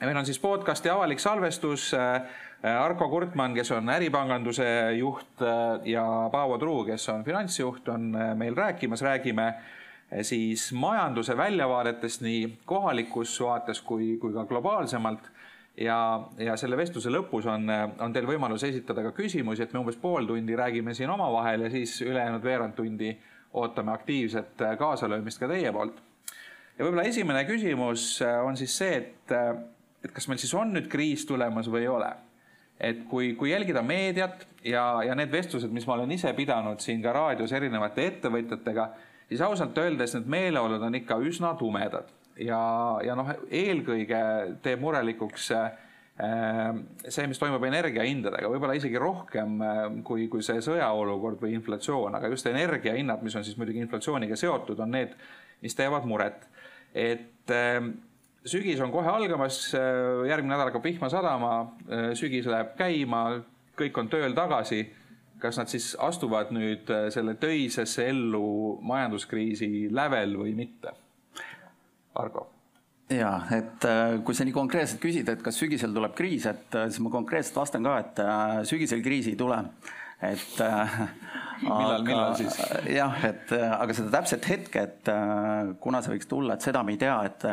meil on siis podcasti avalik salvestus. Arko Kurtmann, kes on äripanganduse juht ja Paavo Truu, kes on finantsjuht, on meil rääkimas, räägime siis majanduse väljavaadetest nii kohalikus vaates kui, kui ka globaalsemalt ja, ja selle vestluse lõpus on, on teil võimalus esitada ka küsimusi, et me umbes pool tundi räägime siin omavahel ja siis ülejäänud veerand tundi ootame aktiivset kaasalöömist ka teie poolt. ja võib-olla esimene küsimus on siis see, et, et kas meil siis on nüüd kriis tulemas või ei ole? et kui, kui jälgida meediat ja, ja need vestlused, mis ma olen ise pidanud siin ka raadios erinevate ettevõtjatega, siis ausalt öeldes need meeleolud on ikka üsna tumedad ja, ja noh, eelkõige teeb murelikuks äh, see, mis toimub energiahindadega, võib-olla isegi rohkem äh, kui, kui see sõjaolukord või inflatsioon, aga just energiahinnad, mis on siis muidugi inflatsiooniga seotud, on need, mis teevad muret. et äh, sügis on kohe algamas, järgmine nädal hakkab vihma sadama, sügis läheb käima, kõik on tööl tagasi. kas nad siis astuvad nüüd selle töisesse ellu majanduskriisi lävel või mitte? Argo ja et äh, kui sa nii konkreetselt küsid, et kas sügisel tuleb kriis, et äh, siis ma konkreetselt vastan ka, et äh, sügisel kriisi ei tule et millal, millal siis? jah, et aga seda täpset hetke, et kuna see võiks tulla, et seda me ei tea, et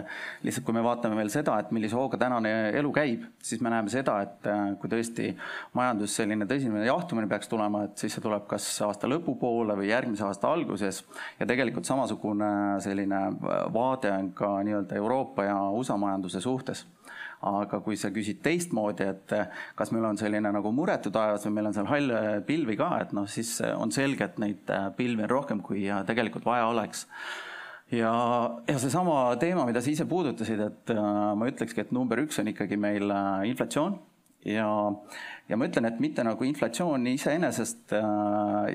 lihtsalt kui me vaatame veel seda, et millise hooga tänane elu käib, siis me näeme seda, et kui tõesti majandus selline tõsine jahtumine peaks tulema, et siis see tuleb kas aasta lõpupoole või järgmise aasta alguses ja tegelikult samasugune selline vaade on ka nii-öelda Euroopa ja USA majanduse suhtes aga kui sa küsid teistmoodi, et kas meil on selline nagu muretu taevas või meil on seal halle pilvi ka, et noh, siis on selge, et neid pilvi on rohkem, kui tegelikult vaja oleks. Ja, ja seesama teema, mida sa ise puudutasid, et ma ütlekski, et number üks on ikkagi meil inflatsioon. Ja ja ma ütlen, et mitte nagu inflatsioon iseenesest äh,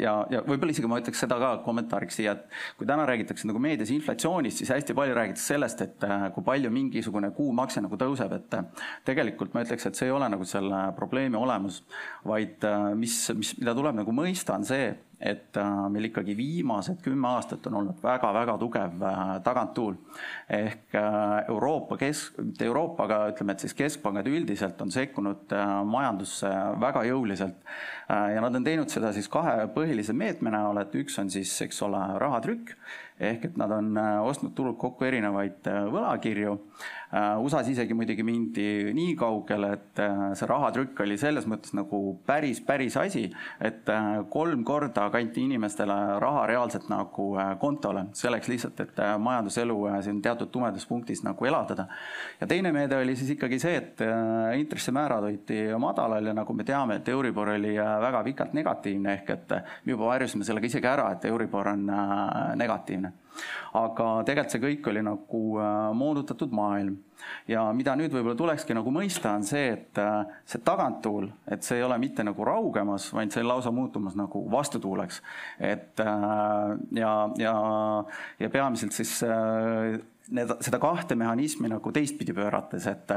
ja, ja võib-olla isegi ma ütleks seda ka kommentaariks siia, et kui täna räägitakse nagu meedias inflatsioonist, siis hästi palju räägitakse sellest, et äh, kui palju mingisugune kuumakse nagu tõuseb, et äh, tegelikult ma ütleks, et see ei ole nagu selle probleemi olemus, vaid mis, mis, mida tuleb nagu mõista, on see, et meil ikkagi viimased kümme aastat on olnud väga-väga tugev taganttuul. ehk Euroopa kesk, mitte Euroopa, aga ütleme, et siis keskpangad üldiselt on sekkunud majandusse väga jõuliselt. Äh, ja nad on teinud seda siis kahe põhilise meetme näol, et üks on siis, eks ole, rahatrükk ehk et nad on äh, ostnud turult kokku erinevaid äh, võlakirju USA-s isegi muidugi mindi nii kaugele, et äh, see rahatrükk oli selles mõttes nagu päris, päris asi, et äh, kolm korda kanti inimestele raha reaalselt nagu kontole, selleks lihtsalt, et majanduselu siin teatud tumedas punktis nagu elavdada. ja teine meede oli siis ikkagi see, et intressimäärad hoiti madalal ja nagu me teame, et Euribor oli väga pikalt negatiivne, ehk et me juba varjusime sellega isegi ära, et Euribor on negatiivne aga tegelikult see kõik oli nagu äh, moonutatud maailm. ja mida nüüd võib-olla tulekski nagu mõista, on see, et äh, see taganttuul, et see ei ole mitte nagu raugemas, vaid see on lausa muutumas nagu vastutuuleks. et äh, ja, ja, ja peamiselt siis need, seda kahte mehhanismi nagu teistpidi pöörates, et,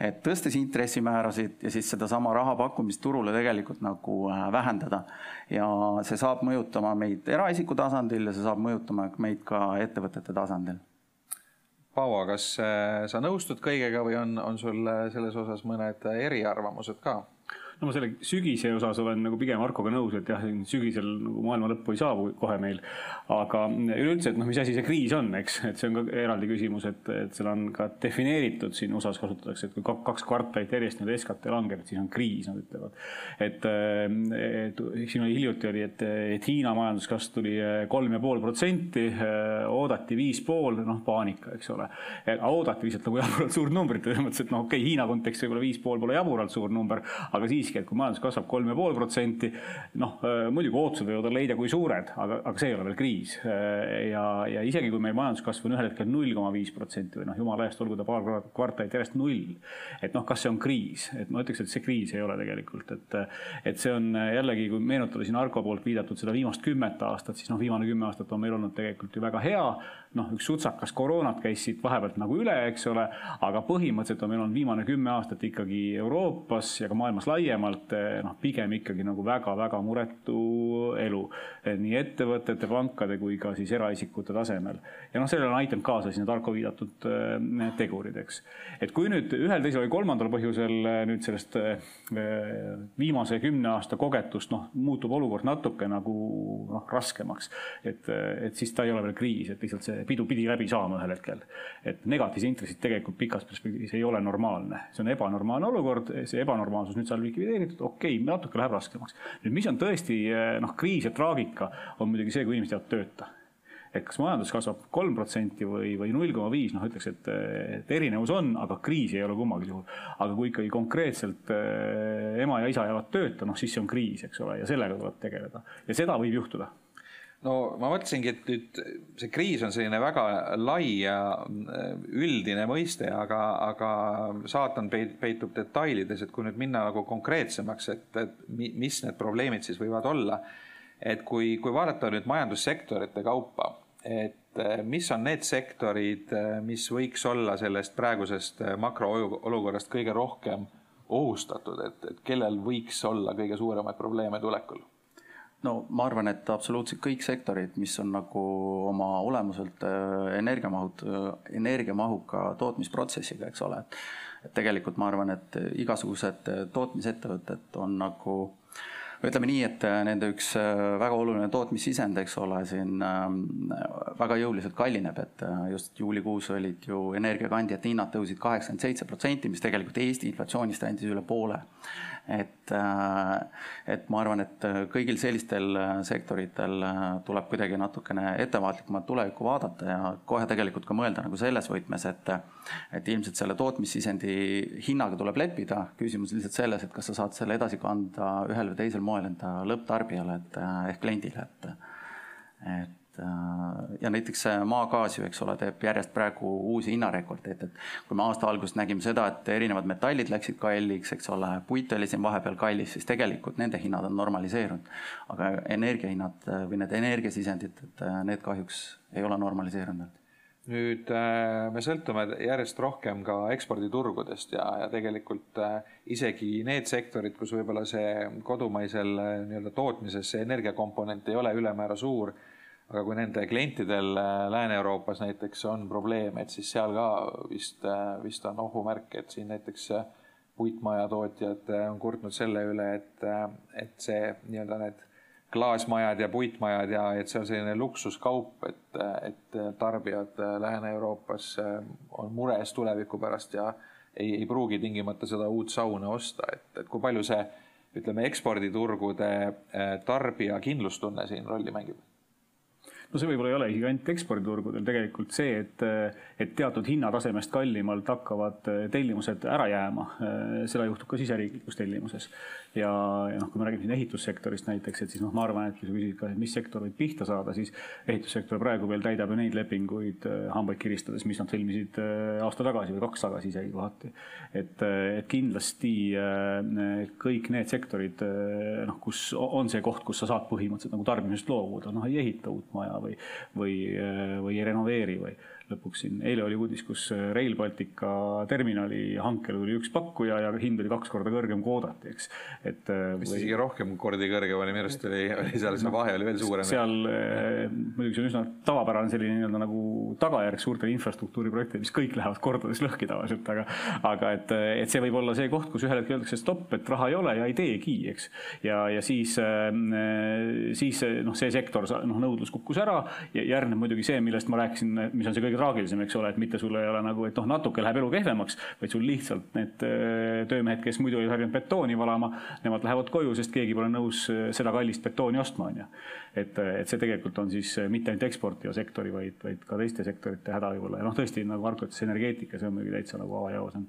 et tõstes intressimäärasid ja siis sedasama raha pakkumist turule tegelikult nagu äh, vähendada. ja see saab mõjutama meid eraisiku tasandil ja see saab mõjutama meid ka ettevõtete tasandil. Paavo, kas äh, sa nõustud kõigega või on, on sul äh, selles osas mõned eriarvamused ka? No ma selle sügise osas olen nagu pigem Markoga nõus, et jah, sügisel nagu maailma lõppu ei saabu kohe meil. aga üleüldse, et noh, mis asi see kriis on, eks, et see on ka eraldi küsimus, et, et seal on ka defineeritud siin USA-s kasutatakse, et kui kaks kvartalit järjest nii-öelda SKT langeb, et siis on kriis, nad ütlevad. et, et siin oli hiljuti oli, et, et Hiina majanduskasv tuli kolm ja pool protsenti, oodati viis pool, noh, paanika, eks ole. oodati lihtsalt nagu jaburalt suurt numbrit, selles mõttes, et noh, okei okay,, Hiina kontekstis võib-olla viis pool pole jaburalt suur number, aga siiski, et kui majandus kasvab kolm ja pool protsenti, noh äh, muidugi ootused võivad olla leida kui suured, aga, aga see ei ole veel kriis. Äh, ja, ja isegi kui meil majanduskasv on ühel hetkel null koma viis protsenti või noh, jumala eest, olgu ta paar kvartalit järjest null. et noh, kas see on kriis, et ma ütleks, et see kriis ei ole tegelikult, et, et see on jällegi, kui meenutada siin Arko poolt viidatud seda viimast kümmet aastat, siis noh, viimane kümme aastat on meil olnud tegelikult ju väga hea noh, üks sutsakas koroonat käis siit vahepealt nagu üle, eks ole, aga põhimõtteliselt on meil olnud viimane kümme aastat ikkagi Euroopas ja ka maailmas laiemalt eh, noh, pigem ikkagi nagu väga-väga muretu elu nii ettevõtete, pankade kui ka siis eraisikute tasemel. ja noh, sellele on aidanud kaasa siis need Arko viidatud tegurid, eks. et kui nüüd ühel, teisel või kolmandal põhjusel nüüd sellest viimase kümne aasta kogetust noh, muutub olukord natuke nagu noh, raskemaks, et, et siis ta ei ole veel kriis, et lihtsalt see pidu pidi läbi saama ühel hetkel. et negatiivsed intressid tegelikult pikas perspektiivis ei ole normaalne, see on ebanormaalne olukord, see ebanormaalsus nüüd saab likvideeritud, okei okay,, natuke läheb raskemaks. nüüd, mis on tõesti noh, kriis ja traagika, on muidugi see, kui inimesed jäävad tööta et kas majandus kasvab kolm protsenti või, või null koma viis, noh, ütleks, et, et erinevus on, aga kriisi ei ole kummalgi juhul. aga kui ikkagi konkreetselt äh, ema ja isa jäävad tööta, noh, siis see on kriis, eks ole, ja sellega tuleb tegeleda ja seda võib juhtuda no ma mõtlesingi, et nüüd see kriis on selline väga lai ja äh, üldine mõiste, aga, aga saatan peitub detailides, et kui nüüd minna nagu konkreetsemaks, et, et mis need probleemid siis võivad olla. Et kui, kui vaadata nüüd majandussektorite kaupa, et äh, mis on need sektorid, äh, mis võiks olla sellest praegusest makroolukorrast kõige rohkem ohustatud, et, et kellel võiks olla kõige suuremaid probleeme tulekul no ma arvan, et absoluutselt kõik sektorid, mis on nagu oma olemuselt äh, energiamahut, äh, energiamahuka tootmisprotsessiga, eks ole. et tegelikult ma arvan, et igasugused tootmisettevõtted on nagu ütleme nii, et nende üks äh, väga oluline tootmissisend, eks ole, siin ähm, väga jõuliselt kallineb, et just juulikuus olid ju energiakandjate hinnad tõusid kaheksakümmend seitse protsenti, mis tegelikult Eesti inflatsioonist andis üle poole et, äh, et ma arvan, et kõigil sellistel äh, sektoritel äh, tuleb kuidagi natukene ettevaatlikumalt tulevikku vaadata ja kohe tegelikult ka mõelda nagu selles võtmes, et et ilmselt selle tootmissisendi hinnaga tuleb leppida, küsimus lihtsalt selles, et kas sa saad selle edasi kanda ühel või teisel moel enda lõpptarbijale, et ehk kliendile, et et Äh, ja näiteks maagaas ju, eks ole, teeb järjest praegu uusi hinnarekordeid, et kui me aasta alguses nägime seda, et erinevad metallid läksid kalliks, eks ole, puit oli siin vahepeal kallis, siis tegelikult nende hinnad on normaliseerunud. aga energiahinnad äh, või need energiasisendid, et äh, need kahjuks ei ole normaliseerunud nüüd me sõltume järjest rohkem ka eksporditurgudest ja, ja tegelikult isegi need sektorid, kus võib-olla see kodumaisel nii-öelda tootmises see energiakomponent ei ole ülemäära suur aga kui nende klientidel äh, Lääne-Euroopas näiteks on probleem, et siis seal ka vist, äh, vist on ohumärk, et siin näiteks äh, puitmajatootjad on kurtnud selle üle, et, et see nii-öelda need klaasmajad ja puitmajad ja et see on selline luksuskaup, et, et tarbijad Lääne-Euroopas on mures tuleviku pärast ja ei, ei pruugi tingimata seda uut sauna osta, et, et kui palju see ütleme, eksporditurgude tarbija kindlustunne siin rolli mängib no see võib-olla ei ole isegi ainult eksporditurgudel, tegelikult see, et, et teatud hinnatasemest kallimalt hakkavad tellimused ära jääma, seda juhtub ka siseriiklikus tellimuses. ja, ja noh, kui me räägime siin ehitussektorist näiteks, et siis noh, ma arvan, et kui sa küsid ka, mis sektor võib pihta saada, siis ehitussektor praegu veel täidab ju neid lepinguid hambaid kiristades, mis nad sõlmisid aasta tagasi või kaks tagasi isegi kohati. et, et kindlasti kõik need sektorid, noh, kus on see koht, kus sa saad põhimõtteliselt nagu tarbimisest loobuda, noh, ei ehita uut maja või, või, või ei renoveeri või lõpuks siin, eile oli uudis, kus Rail Baltica terminali hankel tuli üks pakkuja ja hind oli kaks korda kõrgem kui oodati, eks. et. Äh, vist või... isegi rohkem kordi kõrgem oli, minu arust oli, oli seal see vahe oli veel suurem. seal äh, muidugi see on üsna tavapärane selline nii-öelda nagu tagajärg suurtele infrastruktuuriprojektidele, mis kõik lähevad kordades lõhki tavaliselt, aga, aga et, et see võib olla see koht, kus ühel hetkel öeldakse stopp, et raha ei ole ja ei teegi, eks. ja, ja siis, äh, siis noh, see sektor, noh, nõudlus kukkus ära ja järgneb muidugi see, millest ma rääkisin, mis on see kõige traagilisem, eks ole, et mitte sul ei ole nagu, et noh, natuke läheb elu kehvemaks, vaid sul lihtsalt need äh, töömehed, kes muidu olid harjunud betooni valama, nemad lähevad koju, sest keegi pole nõus äh, seda kallist betooni ostma, on ju. et, äh, et see tegelikult on siis mitte ainult eksportiva sektori, vaid, vaid ka teiste sektorite häda võib-olla ja noh, tõesti nagu Marko ütles, energeetika, see on muidugi täitsa nagu avajaos on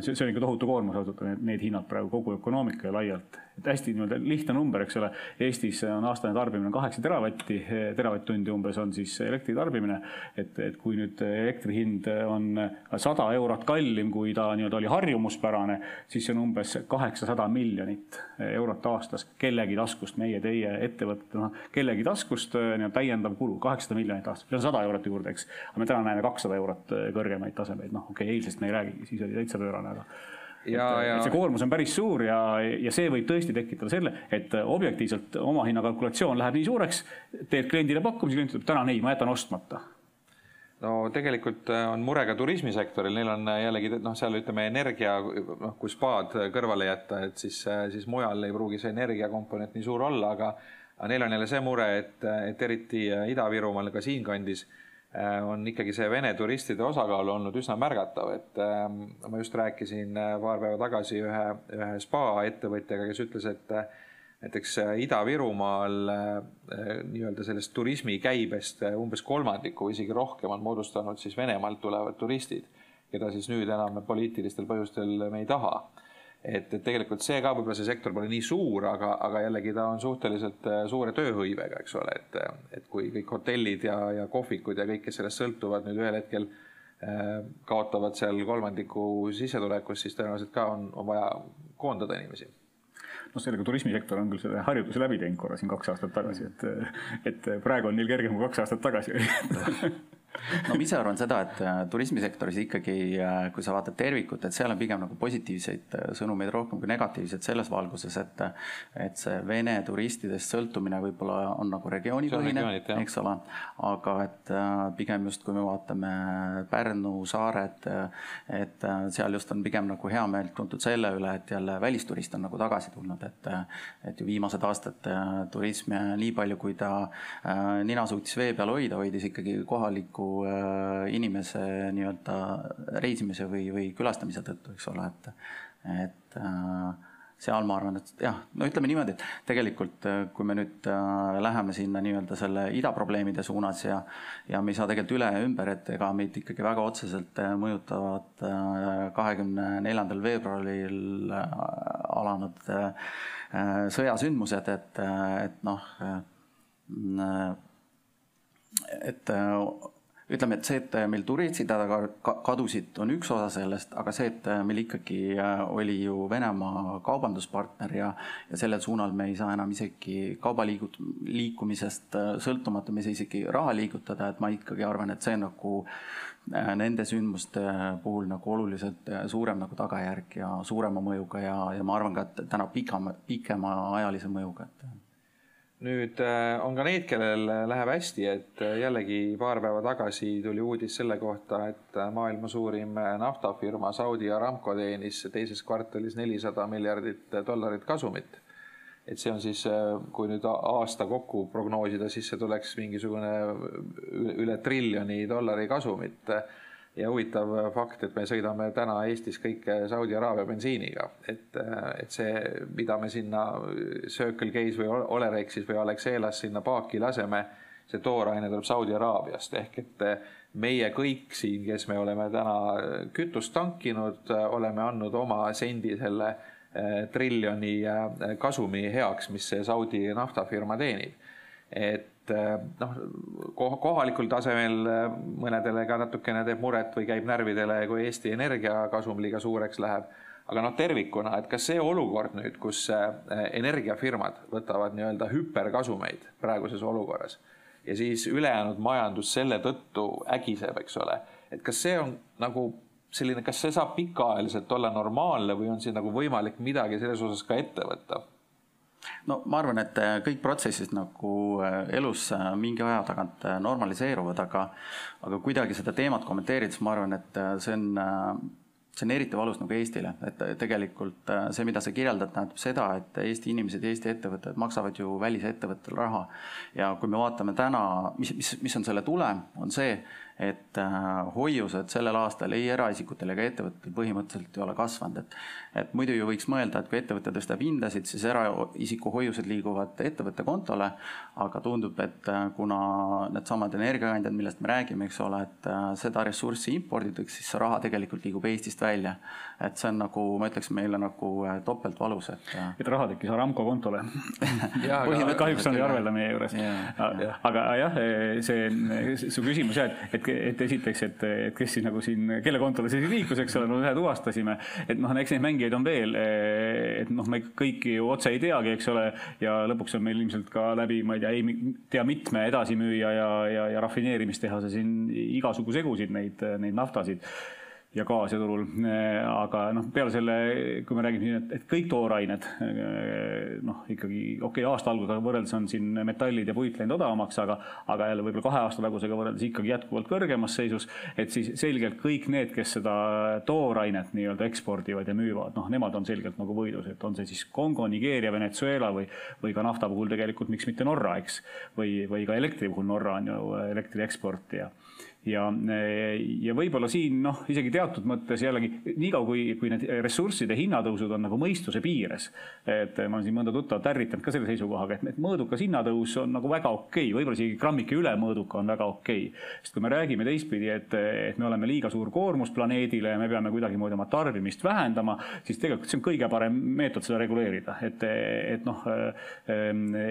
see, see on ikka tohutu koormus ausalt need, hinnad praegu kogu ökonoomika ja laialt hästi nii-öelda lihtne number, eks ole. Eestis on aastane tarbimine kaheksa teravatti, teravatt-tundi umbes on siis elektri tarbimine. et, et kui nüüd elektri hind on sada eurot kallim, kui ta nii-öelda oli harjumuspärane, siis see on umbes kaheksasada miljonit eurot aastas kellegi taskust, meie, teie, ettevõtted, noh, kellegi taskust nii-öelda täiendav kulu, kaheksasada miljonit aastas, see on sada eurot juurde, eks. aga me täna näeme kakssada eurot kõrgemaid tasemeid, noh, okei okay,, eilsest me ei räägigi, siis oli täitsa pöörane, aga Ja, ja... et see koormus on päris suur ja, ja see võib tõesti tekitada selle, et objektiivselt omahinna kalkulatsioon läheb nii suureks, teed kliendile pakkumise, klient ütleb täna ei, ma jätan ostmata. No tegelikult äh, on mure ka turismisektoril, neil on äh, jällegi noh, seal ütleme energia, noh, kui spaad kõrvale jätta, et siis, äh, siis mujal ei pruugi see energiakomponent nii suur olla, aga aga neil on jälle see mure, et, et eriti Ida-Virumaal, ka siinkandis, on ikkagi see Vene turistide osakaal olnud üsna märgatav, et ma just rääkisin paar päeva tagasi ühe, ühe spa ettevõtjaga, kes ütles, et näiteks äh, Ida-Virumaal äh, nii-öelda sellest turismikäibest äh, umbes kolmandiku, isegi rohkem on moodustanud siis Venemaalt tulevad turistid, keda siis nüüd enam poliitilistel põhjustel me ei taha. Et, et tegelikult see ka võib-olla see sektor pole nii suur, aga, aga jällegi ta on suhteliselt suure tööhõivega, eks ole, et, et kui kõik hotellid ja, ja kohvikud ja kõik, kes sellest sõltuvad, nüüd ühel hetkel kaotavad seal kolmandiku sissetulekust, siis tõenäoliselt ka on, on vaja koondada inimesi. Noh, sellega turismisektor on küll selle harjutuse läbi teinud korra siin kaks aastat tagasi, et, et praegu on neil kergem kui kaks aastat tagasi no ma ise arvan seda, et äh, turismisektoris ikkagi, äh, kui sa vaatad tervikut, et seal on pigem nagu positiivseid äh, sõnumeid rohkem kui negatiivseid selles valguses, et et see Vene turistidest sõltumine võib-olla on nagu regioonipõhine, eks ole, aga et pigem just, kui me vaatame Pärnu saared, et seal just on pigem nagu heameelt tuntud selle üle, et jälle välisturist on nagu tagasi tulnud, et et ju viimased aastad turism nii palju, kui ta nina suutis vee peal hoida, hoidis ikkagi kohalikku kohaliku äh, inimese nii-öelda reisimise või, või külastamise tõttu, eks ole, et, et äh, seal ma arvan, et jah, no ütleme niimoodi, et tegelikult äh, kui me nüüd läheme sinna nii-öelda selle idaprobleemide suunas ja ja me ei saa tegelikult üle ja ümber, et ega meid ikkagi väga otseselt mõjutavad kahekümne neljandal veebruaril alanud sõjasündmused, et, et noh, et ütleme, et see, et meil turistid kadusid, on üks osa sellest, aga see, et meil ikkagi äh, oli ju Venemaa kaubanduspartner ja, ja sellel suunal me ei saa enam isegi kaubaliigut-, liikumisest äh, sõltumata, me ei saa isegi raha liigutada, et ma ikkagi arvan, et see nagu äh, nende sündmuste puhul nagu oluliselt suurem nagu tagajärg ja suurema mõjuga ja, ja ma arvan ka, et täna pikema, pikemaajalise mõjuga, et nüüd äh, on ka neid, kellel äh, läheb hästi, et äh, jällegi paar päeva tagasi tuli uudis selle kohta, et maailma suurim naftafirma Saudi Aramco teenis teises kvartalis nelisada miljardit dollarit kasumit. et see on siis, kui nüüd aasta kokku prognoosida, siis see tuleks mingisugune üle triljoni dollari kasumit ja huvitav fakt, et me sõidame täna Eestis kõik Saudi Araabia bensiiniga, et, et see, mida me sinna Circle K-s või Olerexis või Alexelas sinna paaki laseme, see tooraine tuleb Saudi Araabiast ehk et meie kõik siin, kes me oleme täna kütust tankinud, oleme andnud oma sendi selle triljoni kasumi heaks, mis see Saudi naftafirma teenib. et et eh, noh, kohalikul tasemel eh, mõnedele ka natukene teeb muret või käib närvidele, kui Eesti Energia kasum liiga suureks läheb. aga noh, tervikuna, et kas see olukord nüüd, kus eh, energiafirmad võtavad nii-öelda hüperkasumeid praeguses olukorras ja siis ülejäänud majandus selle tõttu ägiseb, eks ole, et kas see on nagu selline, kas see saab pikaajaliselt olla normaalne või on siin nagu võimalik midagi selles osas ka ette võtta? No ma arvan, et äh, kõik protsessid nagu äh, elus äh, mingi aja tagant normaliseeruvad, aga, aga kuidagi seda teemat kommenteerides ma arvan, et see on, see on eriti valus nagu Eestile, et tegelikult see, mida sa kirjeldad, tähendab seda, et Eesti inimesed ja Eesti ettevõtted maksavad ju välisettevõttele raha. ja kui me vaatame täna, mis, mis, mis on selle tulem, on see, et hoiused sellel aastal ei eraisikutel ega ettevõtetel põhimõtteliselt ei ole kasvanud, et et muidu ju võiks mõelda, et kui ettevõte tõstab hindasid, siis eraisiku hoiused liiguvad ettevõtte kontole, aga tundub, et äh, kuna needsamad energiakandjad, millest me räägime, eks ole, et äh, seda ressurssi imporditakse, siis see raha tegelikult liigub Eestist välja. Et see on nagu, ma ütleks meile nagu äh, topeltvalus, et. et raha tekkis Aramco kontole. Kahjuks on ta arvel meie juures. aga jah, see su küsimus jah, et, et, et esiteks, et, et kes siis nagu siin, kelle kontole see siis liikus, eks ole, no ühe tuvastasime, et noh, eks neid mängijaid on veel, eh, et noh, me kõiki ju otse ei teagi, eks ole, ja lõpuks on meil ilmselt ka läbi, ma ei tea, ei tea mitme edasimüüja ja, ja, ja rafineerimistehase siin igasugu segusid neid, neid naftasid ja gaasiturul. aga noh, peale selle, kui me räägime siin, et, et kõik toorained noh, ikkagi okei okay,, aasta algusega võrreldes on siin metallid ja puit läinud odavamaks, aga, aga jälle võib-olla kahe aasta tagusega võrreldes ikkagi jätkuvalt kõrgemas seisus. et siis selgelt kõik need, kes seda toorainet nii-öelda ekspordivad ja müüvad, noh, nemad on selgelt nagu võidus, et on see siis Kongo, Nigeeria, Venezuela või, või ka nafta puhul tegelikult miks mitte Norra, eks. või, või ka elektri puhul Norra on ju elektri eksportija ja, ja võib-olla siin noh, isegi teatud mõttes jällegi niikaua, kui, kui need ressursside hinnatõusud on nagu mõistuse piires. et ma olen siin mõnda tuttavat ärritanud ka selle seisukohaga, et, mõõdukas hinnatõus on nagu väga okei okay,, võib-olla isegi grammike üle mõõduka on väga okei okay.. sest kui me räägime teistpidi, et, et me oleme liiga suur koormus planeedile ja me peame kuidagimoodi oma tarbimist vähendama, siis tegelikult see on kõige parem meetod seda reguleerida, et, et noh äh,,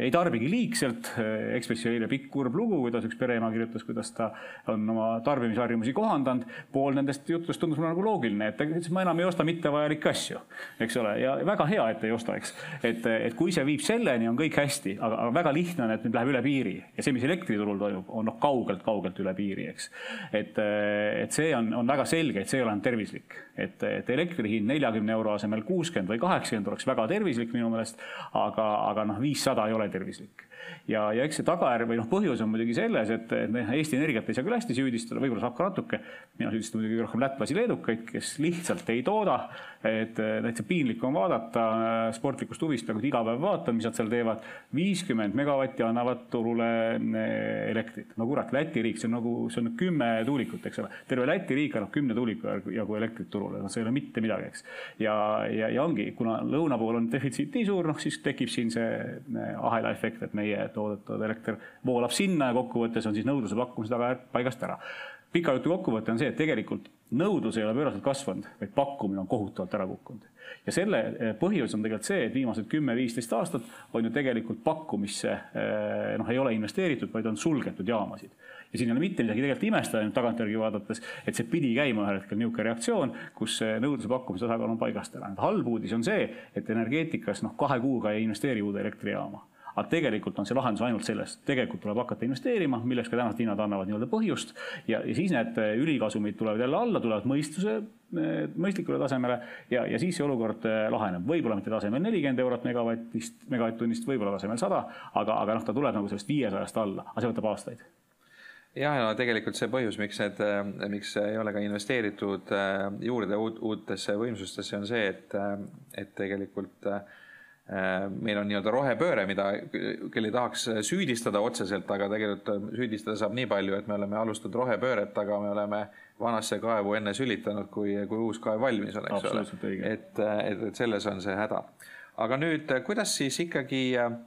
ei tarbigi liigselt. Ekspressi eile pikk kurb lugu, kuidas üks pereema kirjutas, kuidas ta on oma oma tarbimisharjumusi kohandanud. pool nendest juttudest tundus mulle nagu loogiline, et ütles, ma enam ei osta mittevajalikke asju, eks ole, ja väga hea, et ei osta, eks. et, et kui see viib selleni, on kõik hästi, aga, aga väga lihtne on, et nüüd läheb üle piiri ja see, mis elektriturul toimub, on noh, kaugelt-kaugelt üle piiri, eks. et, et see on, on väga selge, et see ei ole enam tervislik, et, et elektri hind neljakümne euro asemel kuuskümmend või kaheksakümmend oleks väga tervislik minu meelest, aga, aga noh, viissada ei ole tervislik ja, ja eks see tagajärg või noh, põhjus on muidugi selles, et, Eesti Energiat ei saa küll hästi süüdistada, võib-olla saab ka natuke. mina süüdistan muidugi rohkem lätlasi-leedukaid, kes lihtsalt ei tooda. et täitsa piinlik on vaadata sportlikust huvist, peaaegu iga päev vaatan, mis nad seal teevad. viiskümmend megavatti annavad turule eh, elektrit. no kurat, Läti riik, see on nagu, see on kümme tuulikut, eks ole. terve Läti riik annab kümne tuuliku jagu elektrit turule, noh, see ei ole mitte midagi, eks. ja, ja, ja ongi, kuna lõuna pool on defitsiit nii suur, noh siis tekib siin see eh, ahela efekt, et meie toodetav elekter voolab sinna ja kokkuvõttes on siis nõudluse pakkumise tagajärg paigast ära. pika jutu kokkuvõte on see, et tegelikult nõudlus ei ole pööraselt kasvanud, vaid pakkumine on kohutavalt ära kukkunud. ja selle eh, põhjus on tegelikult see, et viimased kümme-viisteist aastat on ju tegelikult pakkumisse eh, noh, ei ole investeeritud, vaid on sulgetud jaamasid ja siin ei ole mitte midagi tegelikult imestada nüüd tagantjärgi vaadates, et see pidi käima ühel hetkel niisugune reaktsioon, kus nõudluse pakkumise tasakaal on paigast ära. halb uudis on see, et energeetikas noh, kahe kuuga ei investeeri uude elektrijaama aga tegelikult on see lahendus ainult selles, tegelikult tuleb hakata investeerima, milleks ka tänased hinnad annavad nii-öelda põhjust. Ja, ja siis need äh, ülikasumid tulevad jälle alla, tulevad mõistuse, äh, mõistlikule tasemele ja, ja siis see olukord äh, laheneb, võib-olla mitte tasemel nelikümmend eurot megavatist, megavatt-tunnist, võib-olla tasemel sada, aga, aga noh, ta tuleb nagu sellest viiesajast alla, aga see võtab aastaid. Jah, ja tegelikult see põhjus, miks need, miks ei ole ka investeeritud juurde uut, uutesse võimsustesse, on see, et, et tegelikult Äh, meil on nii-öelda rohepööre, mida küll ei tahaks süüdistada otseselt, aga tegelikult süüdistada saab nii palju, et me oleme alustanud rohepööret, aga me oleme vanasse kaevu enne sülitanud, kui, kui uus kaev valmis on, eks ole. et, et, et selles on see häda. aga nüüd, kuidas siis ikkagi äh,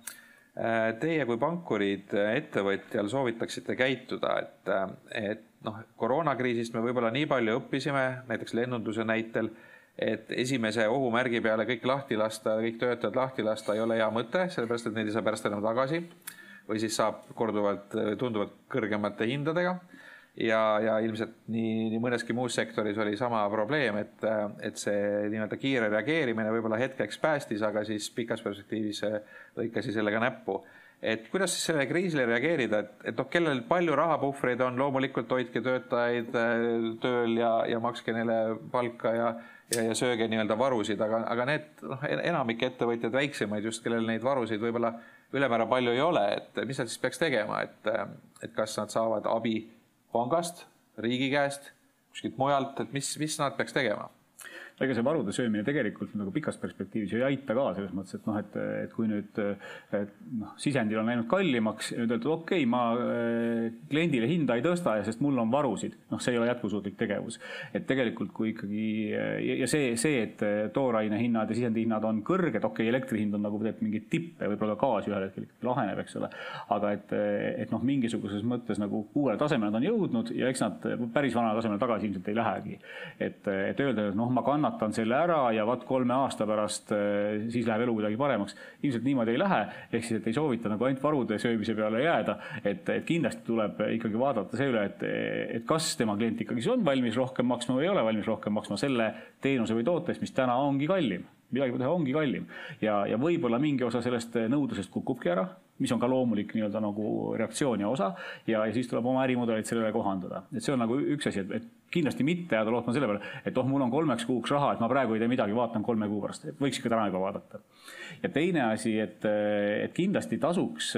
teie kui pankurid ettevõtjal soovitaksite käituda, et, et noh, koroonakriisist me võib-olla nii palju õppisime, näiteks lennunduse näitel et esimese ohumärgi peale kõik lahti lasta, kõik töötajad lahti lasta ei ole hea mõte, sellepärast et neid ei saa pärast enam tagasi. või siis saab korduvalt tunduvalt kõrgemate hindadega. ja, ja ilmselt nii, nii mõneski muus sektoris oli sama probleem, et, et see nii-öelda kiire reageerimine võib-olla hetkeks päästis, aga siis pikas perspektiivis lõikasi sellega näppu et kuidas siis sellele kriisile reageerida, et, et noh, kellel palju rahapuhvreid on, loomulikult hoidke töötajaid tööl ja, ja makske neile palka ja ja, ja sööge nii-öelda varusid, aga, aga need noh, enamik ettevõtjaid, väiksemaid just, kellel neid varusid võib-olla ülemäära palju ei ole, et mis nad siis peaks tegema, et, et kas nad saavad abi pangast, riigi käest, kuskilt mujalt, et mis, mis nad peaks tegema ega see varude söömine tegelikult nagu pikas perspektiivis ei aita ka selles mõttes, et noh, et, et kui nüüd noh, sisendil on läinud kallimaks ja nüüd öeldud, okei okay,, ma äh, kliendile hinda ei tõsta, sest mul on varusid, noh, see ei ole jätkusuutlik tegevus. et tegelikult, kui ikkagi ja see, see, et tooraine hinnad ja sisendi hinnad on kõrged, okei okay,, elektri hind on nagu teeb mingeid tippe, võib-olla gaas ühel hetkel laheneb, eks ole. aga et, et noh, mingisuguses mõttes nagu uuele tasemele nad on jõudnud ja eks nad päris vanale tasemele tagasi ilmselt ei lähegi. et, et öelda, et noh, ma kannan kannatan selle ära ja vaat kolme aasta pärast äh, siis läheb elu kuidagi paremaks. ilmselt niimoodi ei lähe, ehk siis, et ei soovita nagu ainult varude söömise peale jääda, et, et kindlasti tuleb ikkagi vaadata see üle, et, et kas tema klient ikkagi on valmis rohkem maksma või ei ole valmis rohkem maksma selle teenuse või toote eest, mis täna ongi kallim. Midagi teha ongi kallim. Ja, ja võib-olla mingi osa sellest nõudlusest kukubki ära mis on ka loomulik nii-öelda nagu reaktsioon ja osa ja, ja siis tuleb oma ärimudelit sellele kohandada. et see on nagu üks asi, et, et kindlasti mitte jääda lootma selle peale, et oh, mul on kolmeks kuuks raha, et ma praegu ei tee midagi, vaatan kolme kuu pärast, võiks ikka täna juba vaadata. ja teine asi, et, et kindlasti tasuks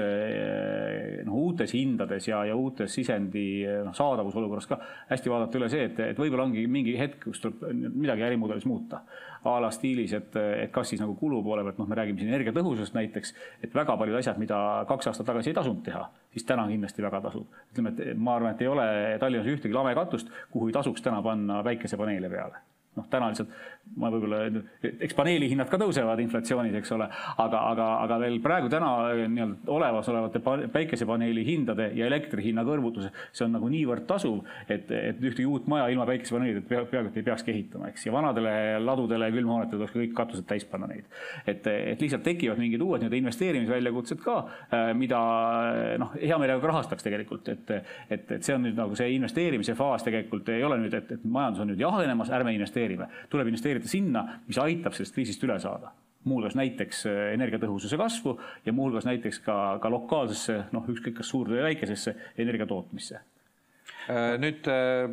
noh, uutes hindades ja, ja uutes sisendi noh, saadavusolukorras ka hästi vaadata üle see, et, et võib-olla ongi mingi hetk, kus tuleb midagi ärimudelis muuta a la stiilis, et, et kas siis nagu kulu poole pealt, noh, me räägime siin energiatõhususest näiteks, et väga paljud asjad, mida kaks aastat tagasi ei tasunud teha, siis täna kindlasti väga tasub. ütleme, et ma arvan, et ei ole Tallinnas ühtegi lamekatust, kuhu ei tasuks täna panna päikesepaneele peale noh, täna lihtsalt ma võib-olla, eks paneeli hinnad ka tõusevad inflatsioonis, eks ole, aga, aga, aga veel praegu täna nii-öelda olemasolevate päikesepaneeli hindade ja elektri hinna kõrvutuse, see on nagu niivõrd tasuv, et, et ühtegi uut maja ilma päikesepaneelideta pea, peaaegu et ei peakski ehitama, eks, ja vanadele ladudele, külmhoonetele tuleks kõik katused täis panna neid. et, et lihtsalt tekivad mingid uued nii-öelda investeerimisväljakutsed ka, äh, mida noh, hea meelega rahastaks tegelikult, et, et, et see on nüüd nagu see investeerimise faas tegelikult ei ole nüüd, et, et majandus on nüüd jahenemas, ärme investeerime, tuleb investeerida sinna, mis aitab sellest kriisist üle saada muuhulgas näiteks äh, energiatõhususe kasvu ja muuhulgas näiteks ka, ka lokaalsesse, noh, ükskõik kas suurde või väikesesse energia tootmisse. Äh, nüüd äh,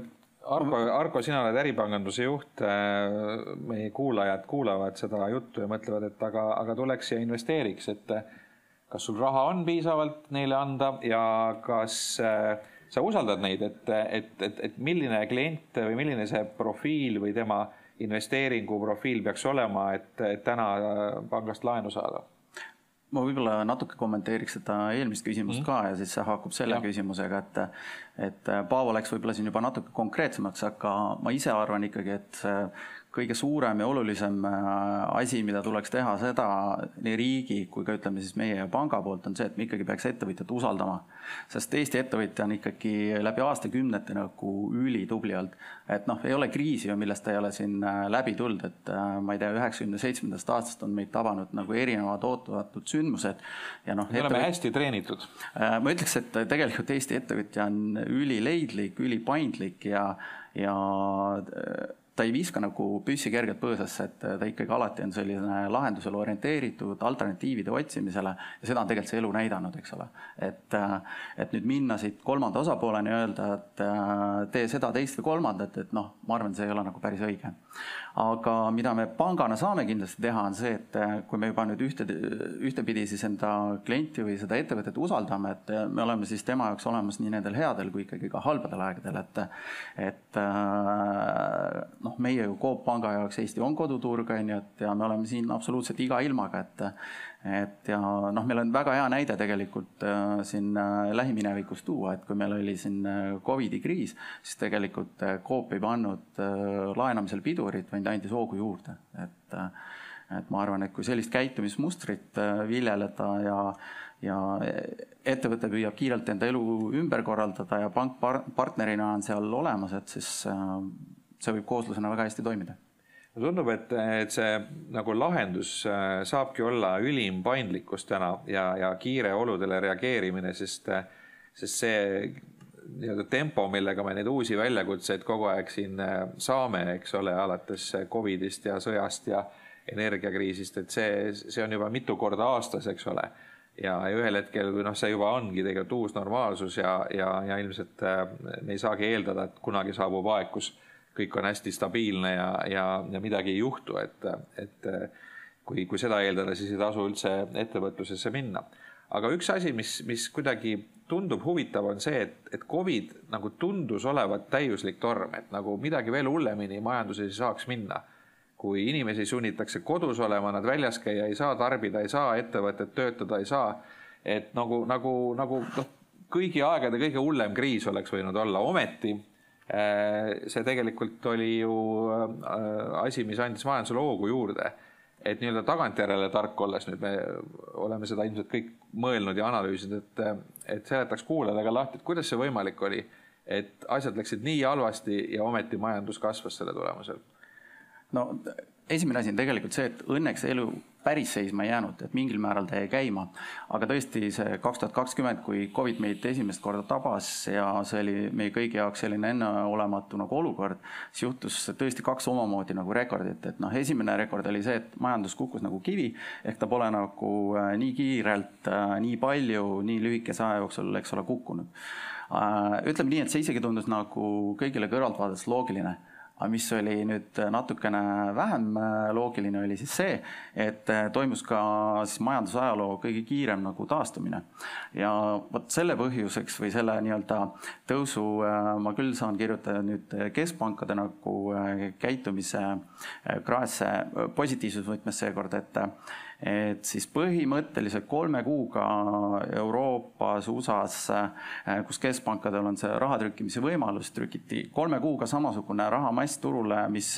Argo, Argo, sina oled äripanganduse juht. meie kuulajad kuulavad seda juttu ja mõtlevad, et aga, aga tuleks ja investeeriks, et kas sul raha on piisavalt neile anda ja kas sa usaldad neid, et, et, et, et milline klient või milline see profiil või tema äh, investeeringuprofiil peaks olema, et, et täna pangast laenu saada? ma võib-olla natuke kommenteeriks seda eelmist küsimust mm. ka ja siis see haakub selle ja. küsimusega, et et Paavo läks võib-olla siin juba natuke konkreetsemaks, aga ma ise arvan ikkagi, et kõige suurem ja olulisem äh, asi, mida tuleks teha, seda nii riigi kui ka ütleme siis meie panga poolt, on see, et me ikkagi peaks ettevõtjat usaldama. sest Eesti ettevõtja on ikkagi läbi aastakümnete nagu ülitubli olnud. et noh, ei ole kriisi ju, millest ei ole siin äh, läbi tulnud, et äh, ma ei tea, üheksakümne seitsmendast aastast on meid tabanud nagu erinevad ootamatud sündmused. ja noh. me oleme ettevõt... hästi treenitud. ma ütleks, et tegelikult Eesti ettevõtja on ülileidlik, ülipaindlik ja, ja ta ei viska nagu püssi kergelt põõsasse, et ta ikkagi alati on selline lahendusele orienteeritud, alternatiivide otsimisele ja seda on tegelikult see elu näidanud, eks ole. et, et nüüd minna siit kolmanda osapooleni öelda, et tee seda, teist või kolmandat, et noh, ma arvan, see ei ole nagu päris õige aga mida me pangana saame kindlasti teha, on see, et äh, kui me juba nüüd ühte, ühtepidi siis enda klienti või seda ettevõtet usaldame, et äh, me oleme siis tema jaoks olemas nii nendel headel kui ikkagi ka halbadel aegadel, et et äh, noh, meie ju Coop Panga jaoks Eesti on koduturg, on ju, et ja me oleme siin absoluutselt iga ilmaga, et et ja noh, meil on väga hea näide tegelikult äh, siin äh, lähiminevikus tuua, et kui meil oli siin äh, Covidi kriis, siis tegelikult Coop ei pannud laenamisel pidurit, vaid andis hoogu juurde, et et ma arvan, et kui sellist käitumismustrit viljeleda ja ja ettevõte püüab kiirelt enda elu ümber korraldada ja pank par partnerina on seal olemas, et siis see võib kooslusena väga hästi toimida mulle tundub, et, et see nagu lahendus äh, saabki olla ülim paindlikkus täna ja, ja kiire oludele reageerimine, sest, sest see nii-öelda tempo, millega me neid uusi väljakutseid kogu aeg siin äh, saame, eks ole, alates Covidist ja sõjast ja energiakriisist, et see, see on juba mitu korda aastas, eks ole. ja, ja ühel hetkel, kui noh, see juba ongi tegelikult uus normaalsus ja, ja, ja ilmselt äh, me ei saagi eeldada, et kunagi saabub aeg, kus kõik on hästi stabiilne ja, ja, ja midagi ei juhtu, et, et kui, kui seda eeldada, siis ei tasu üldse ettevõtlusesse minna. aga üks asi, mis, mis kuidagi tundub huvitav, on see, et, et Covid nagu tundus olevat täiuslik torm, et nagu midagi veel hullemini majanduses ei saaks minna. kui inimesi sunnitakse kodus olema, nad väljas käia ei saa, tarbida ei saa, ettevõtted töötada ei saa, et nagu, nagu, nagu noh, kõigi aegade kõige hullem kriis oleks võinud olla, ometi see tegelikult oli ju äh, asi, mis andis majandusele hoogu juurde. et nii-öelda tagantjärele tark olles, nüüd me oleme seda ilmselt kõik mõelnud ja analüüsinud, et, et seletaks kuulajale ka lahti, et kuidas see võimalik oli, et asjad läksid nii halvasti ja ometi majandus kasvas selle tulemusel no esimene asi on tegelikult see, et õnneks elu päris seisma ei jäänud, et mingil määral ta jäi käima. aga tõesti see kaks tuhat kakskümmend, kui Covid meid esimest korda tabas ja see oli meie kõigi jaoks selline enneolematu nagu olukord, siis juhtus tõesti kaks omamoodi nagu rekordit, et noh, esimene rekord oli see, et majandus kukkus nagu kivi, ehk ta pole nagu äh, nii kiirelt, äh, nii palju, nii lühikese aja jooksul, eks ole, kukkunud. Äh, ütleme nii, et see isegi tundus nagu kõigile kõrvalt vaadates loogiline aga mis oli nüüd natukene vähem äh, loogiline, oli siis see, et äh, toimus ka siis majandusajaloo kõige kiirem nagu taastumine. ja vot selle põhjuseks või selle nii-öelda tõusu äh, ma küll saan kirjutada nüüd keskpankade nagu käitumise kraesse positiivses võtmes seekord, et et siis põhimõtteliselt kolme kuuga Euroopas, USA-s, kus keskpankadel on see raha trükkimise võimalus, trükiti kolme kuuga samasugune rahamass turule, mis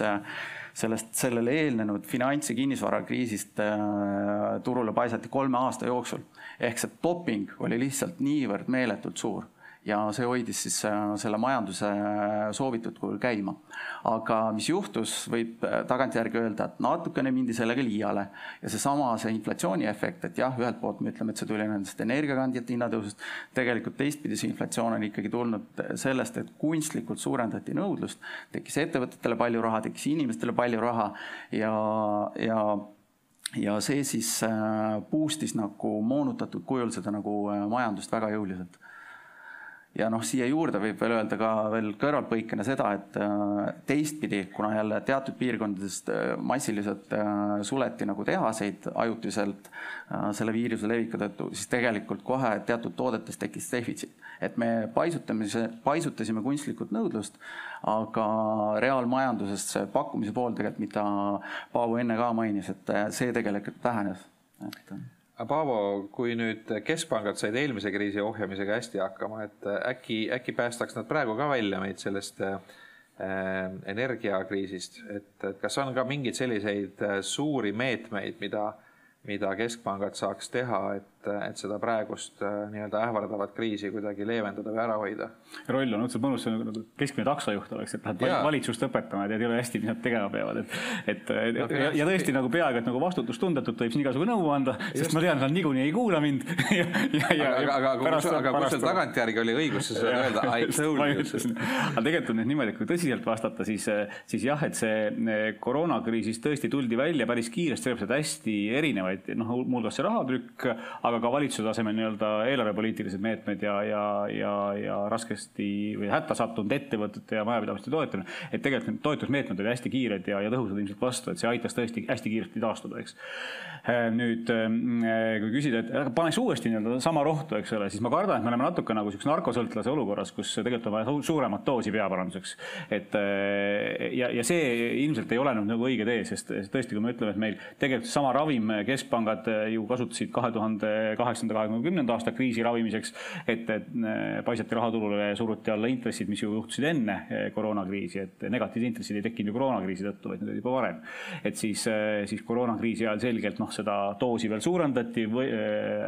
sellest, sellele eelnenud finants- ja kinnisvarakriisist äh, turule paisati kolme aasta jooksul. ehk see doping oli lihtsalt niivõrd meeletult suur ja see hoidis siis äh, selle majanduse äh, soovitud kujul käima. aga mis juhtus, võib äh, tagantjärgi öelda, et natukene mindi sellega liiale. Ja seesama, see inflatsiooni efekt, et jah, ühelt poolt me ütleme, et see tuli nendest energiakandjate hinnatõusust, tegelikult teistpidi see inflatsioon on ikkagi tulnud sellest, et kunstlikult suurendati nõudlust, tekkis ettevõtetele palju raha, tekkis inimestele palju raha. Ja, ja ja see siis boost'is nagu moonutatud kujul seda nagu majandust väga jõuliselt ja noh, siia juurde võib veel öelda ka veel kõrvalpõikena seda, et äh, teistpidi, kuna jälle teatud piirkondadest äh, massiliselt äh, suleti nagu tehaseid ajutiselt selle viiruse leviku tõttu, siis tegelikult kohe teatud toodetes tekkis defitsiit. et me paisutamise, paisutasime kunstlikult nõudlust, aga reaalmajanduses see pakkumise pool tegelikult, mida Paavo enne ka mainis, et see tegelikult vähenes, et Paavo, kui nüüd keskpangad said eelmise kriisi ohjamisega hästi hakkama, et äkki, äkki päästaks nad praegu ka välja meid sellest äh, energiakriisist, et, kas on ka mingeid selliseid äh, suuri meetmeid, mida, mida keskpangad saaks teha, et et, et seda praegust äh, nii-öelda ähvardavat kriisi kuidagi leevendada või ära hoida. roll on õudselt mõnus, see on nagu keskmine taksojuht oleks, et lähed valitsust õpetama ja tead jõle hästi, mis nad tegema peavad, et, et no, ja, ja tõesti nagu peaaegu, et nagu vastutustundetult võib siin igasugu nõu anda, sest ma tean, nad niikuinii ei kuula mind. Ja, ja, ja, aga, aga, aga, pärast, aga kus sul tagantjärgi oli õigus seda öelda, I told you. aga tegelikult on nüüd niimoodi, et kui tõsiselt vastata, siis, siis jah, et see eh, koroonakriisist tõesti tuldi välja päris kiiresti, sellepärast et hästi erinevaid, noh, muuhulgas see rahatrükk, aga aga ka valitsuse tasemel nii-öelda eelarvepoliitilised meetmed ja, ja, ja, ja raskesti või hätta sattunud ettevõtete ja majapidamiste toetamine. et tegelikult need toetusmeetmed olid hästi kiired ja, ja tõhusad ilmselt vastu, et see aitas tõesti hästi kiiresti taastuda, eks. Äh, nüüd äh, kui küsida, et paneks uuesti nii-öelda sama rohtu, eks ole, siis ma kardan, et me oleme natuke nagu niisuguse narkosõltlase olukorras, kus tegelikult on vaja suuremat doosi peaparanduseks. et äh, ja, ja see ilmselt ei ole nüüd nagu õige tee, sest tõesti, kui me ütleme, et meil tegelikult sama ravim, keskpangad ju kasutasid kahe tuhande kaheksanda, kahekümne kümnenda aasta kriisi ravimiseks, et, et äh, paisati rahaturule ja suruti alla intressid, mis ju juhtusid enne äh, koroonakriisi, et negatiivsed intressid ei tekkinud ju koroonakriisi tõttu, vaid need olid juba varem. et siis, äh, siis koroonakriisi ajal selgelt noh, seda doosi veel suurendati või,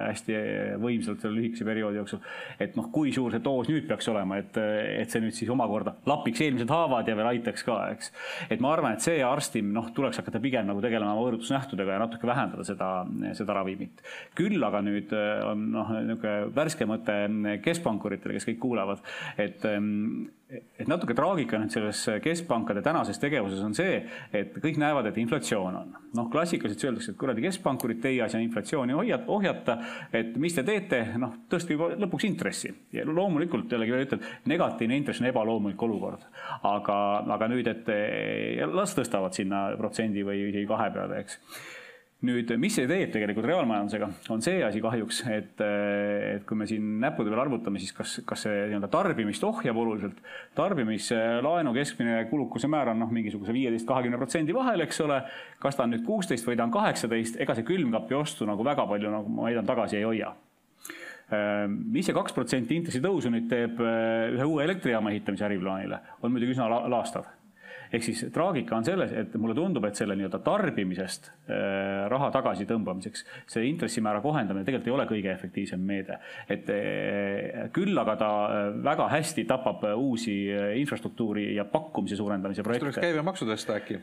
hästi võimsalt selle lühikese perioodi jooksul. et noh, kui suur see doos nüüd peaks olema, et, et see nüüd siis omakorda lapiks eelmised haavad ja veel aitaks ka, eks. et ma arvan, et see arstim, noh, tuleks hakata pigem nagu tegelema võõrutusnähtudega ja natuke vähendada seda, seda ravimit. küll aga nüüd äh, on noh, niisugune värske mõte keskpankuritele, kes kõik kuulavad, et ähm, et natuke traagika nüüd selles keskpankade tänases tegevuses on see, et kõik näevad, et inflatsioon on. noh, klassikaliselt öeldakse, et kuradi keskpankurid, teie asi on inflatsiooni hoiata, ohjata, et mis te teete, noh, tõstke juba lõpuks intressi. ja loomulikult jällegi veel ütlen, negatiivne intress on ebaloomulik olukord. aga, aga nüüd, et las tõstavad sinna protsendi või isegi kahe peale, eks nüüd, mis see teeb tegelikult reaalmajandusega, on see asi kahjuks, et, et kui me siin näppude peal arvutame, siis kas, kas see nii-öelda tarbimist ohjab oluliselt. tarbimislaenu keskmine kulukuse määr on noh, mingisuguse viieteist, kahekümne protsendi vahel, eks ole. kas ta on nüüd kuusteist või ta on kaheksateist, ega see külmkapi ostu nagu väga palju, nagu ma väidan, tagasi ei hoia mis see kaks protsenti intressitõusu nüüd teeb ühe uue elektrijaama ehitamise äriplaanile, on muidugi üsna laastav ehk siis traagika on selles, et mulle tundub, et selle nii-öelda tarbimisest äh, raha tagasitõmbamiseks see intressimäära kohendamine tegelikult ei ole kõige efektiivsem meede. et äh, küll aga ta äh, väga hästi tapab uusi infrastruktuuri ja pakkumise suurendamise projekte. tuleks käibemaksu tõsta äkki?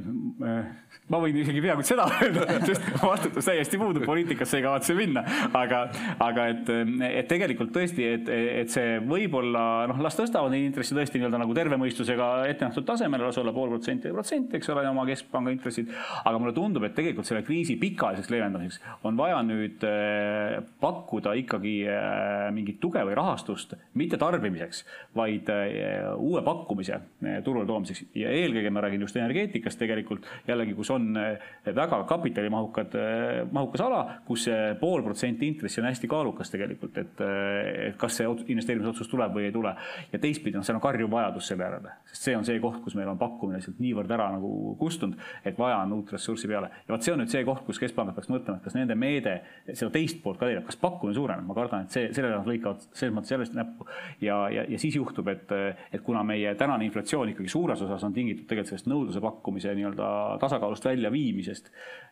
ma võin isegi peaaegu seda öelda, sest vastutus täiesti puudub, poliitikasse ei kavatse minna. aga, aga et, et tegelikult tõesti, et, et see võib-olla noh, las tõstavad neid intresse tõesti nii-öelda nagu terve mõistusega ette nähtud tasemele, las olla pool protsenti või protsent, eks ole, oma keskpanga intressid. aga mulle tundub, et tegelikult selle kriisi pikaajaliseks leevendamiseks on vaja nüüd äh, pakkuda ikkagi äh, mingit tuge või rahastust, mitte tarbimiseks, vaid äh, uue pakkumise turule toomiseks ja eelkõige ma räägin just energeetikast tegelikult jällegi, kus on eh, väga kapitalimahukad, eh, mahukas ala, kus see pool protsenti intressi on hästi kaalukas tegelikult, et, eh, et kas see investeerimisotsus tuleb või ei tule. ja teistpidi, noh, seal on karjuv vajadus selle järele, sest see on see koht, kus meil on pakkumine lihtsalt niivõrd ära nagu kustunud, et vaja on uut ressurssi peale. ja vot see on nüüd see koht, kus keskpangad peaks mõtlema, et kas nende meede seda teist poolt ka teeb, kas pakkumine suureneb, ma kardan, et see, sellele nad lõikavad selles mõttes sellest näppu. ja, ja, ja siis juhtub, et, et kuna meie tänane inflatsioon ikkagi suures osas on tingitud tegelikult sellest nõudluse pakkumise nii-öelda tasakaalust väljaviimisest.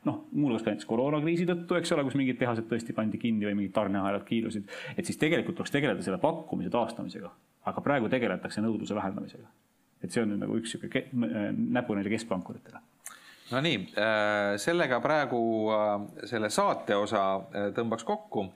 noh, muuhulgas ka näiteks koroonakriisi tõttu, eks ole, kus mingid tehased tõesti pandi kinni või mingid tarneahelad kiilusid. et siis tegelikult tuleks tegeleda selle pakkumise taastamisega, aga praegu tegeletakse nõudluse vähendamisega. et see on nüüd nagu üks sihuke näpunäide keskpankuritele Nonii, äh, sellega praegu äh, selle saate osa äh, tõmbaks kokku